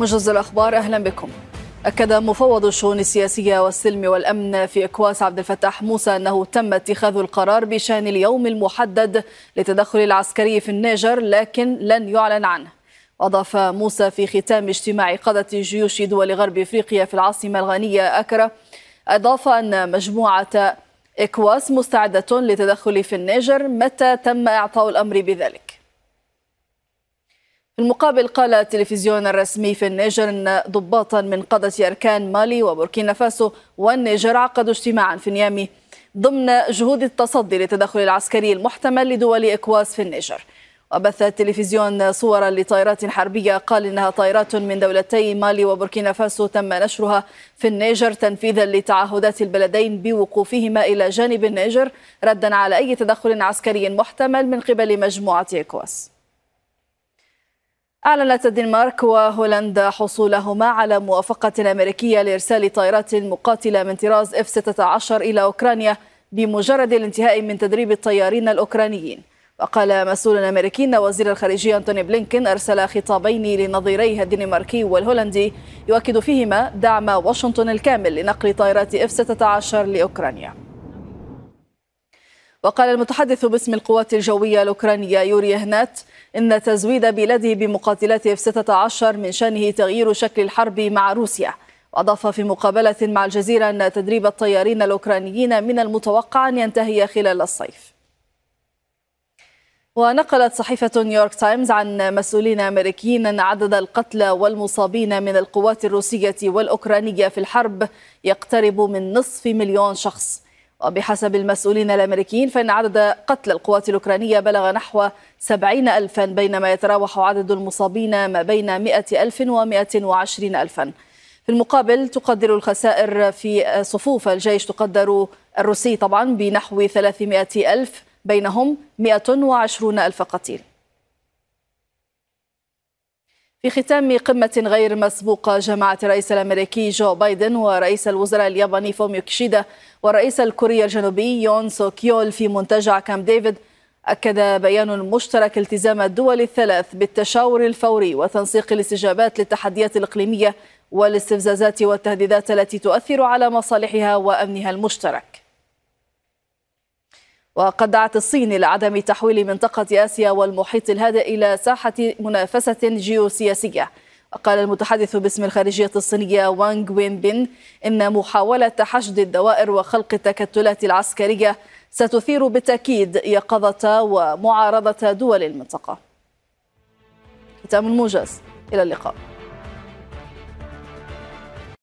موجز الأخبار أهلا بكم. أكد مفوض الشؤون السياسية والسلم والأمن في إكواس عبد الفتاح موسى أنه تم اتخاذ القرار بشأن اليوم المحدد لتدخل العسكري في النيجر لكن لن يعلن عنه. أضاف موسى في ختام اجتماع قادة جيوش دول غرب إفريقيا في العاصمة الغانية أكرا أضاف أن مجموعة إكواس مستعدة للتدخل في النيجر متى تم إعطاء الأمر بذلك. المقابل قال التلفزيون الرسمي في النيجر أن ضباطا من قادة أركان مالي وبوركينا فاسو والنيجر عقدوا اجتماعا في نيامي ضمن جهود التصدي للتدخل العسكري المحتمل لدول إكواس في النيجر. وبث التلفزيون صورا لطائرات حربية قال إنها طائرات من دولتي مالي وبوركينا فاسو تم نشرها في النيجر تنفيذا لتعهدات البلدين بوقوفهما إلى جانب النيجر ردا على أي تدخل عسكري محتمل من قبل مجموعة إكواس. أعلنت الدنمارك وهولندا حصولهما على موافقة أمريكية لإرسال طائرات مقاتلة من طراز F-16 إلى أوكرانيا بمجرد الانتهاء من تدريب الطيارين الأوكرانيين. وقال مسؤول أمريكي أن وزير الخارجية أنتوني بلينكين أرسل خطابين لنظيريها الدنماركي والهولندي يؤكد فيهما دعم واشنطن الكامل لنقل طائرات F-16 لأوكرانيا. وقال المتحدث باسم القوات الجوية الأوكرانية يوري هنات إن تزويد بلاده بمقاتلات F-16 من شأنه تغيير شكل الحرب مع روسيا. وأضاف في مقابلة مع الجزيرة أن تدريب الطيارين الأوكرانيين من المتوقع أن ينتهي خلال الصيف. ونقلت صحيفة نيويورك تايمز عن مسؤولين أمريكيين أن عدد القتلى والمصابين من القوات الروسية والأوكرانية في الحرب يقترب من نصف مليون شخص. وبحسب المسؤولين الأمريكيين فإن عدد قتلى القوات الأوكرانية بلغ نحو سبعين ألفا بينما يتراوح عدد المصابين ما بين مئة ألف ومئة وعشرين ألفا. في المقابل تقدر الخسائر في صفوف الجيش تقدر الروسي طبعا بنحو 300 ألف بينهم 120 ألف قتيل. في ختام قمة غير مسبوقة جمعت الرئيس الأمريكي جو بايدن ورئيس الوزراء الياباني فوميو كيشيدا والرئيس الكوري الجنوبي يون سوك يول في منتجع كامب ديفيد. أكد بيان مشترك التزام الدول الثلاث بالتشاور الفوري وتنسيق الاستجابات للتحديات الإقليمية والاستفزازات والتهديدات التي تؤثر على مصالحها وأمنها المشترك. وقد دعت الصين إلى عدم تحويل منطقة آسيا والمحيط الهادئ إلى ساحة منافسة جيوسياسية. وقال المتحدث باسم الخارجية الصينية وانغ وين بين إن محاولة حشد الدوائر وخلق التكتلات العسكرية ستثير بالتأكيد يقظة ومعارضة دول المنطقة. ختام الموجز. إلى اللقاء.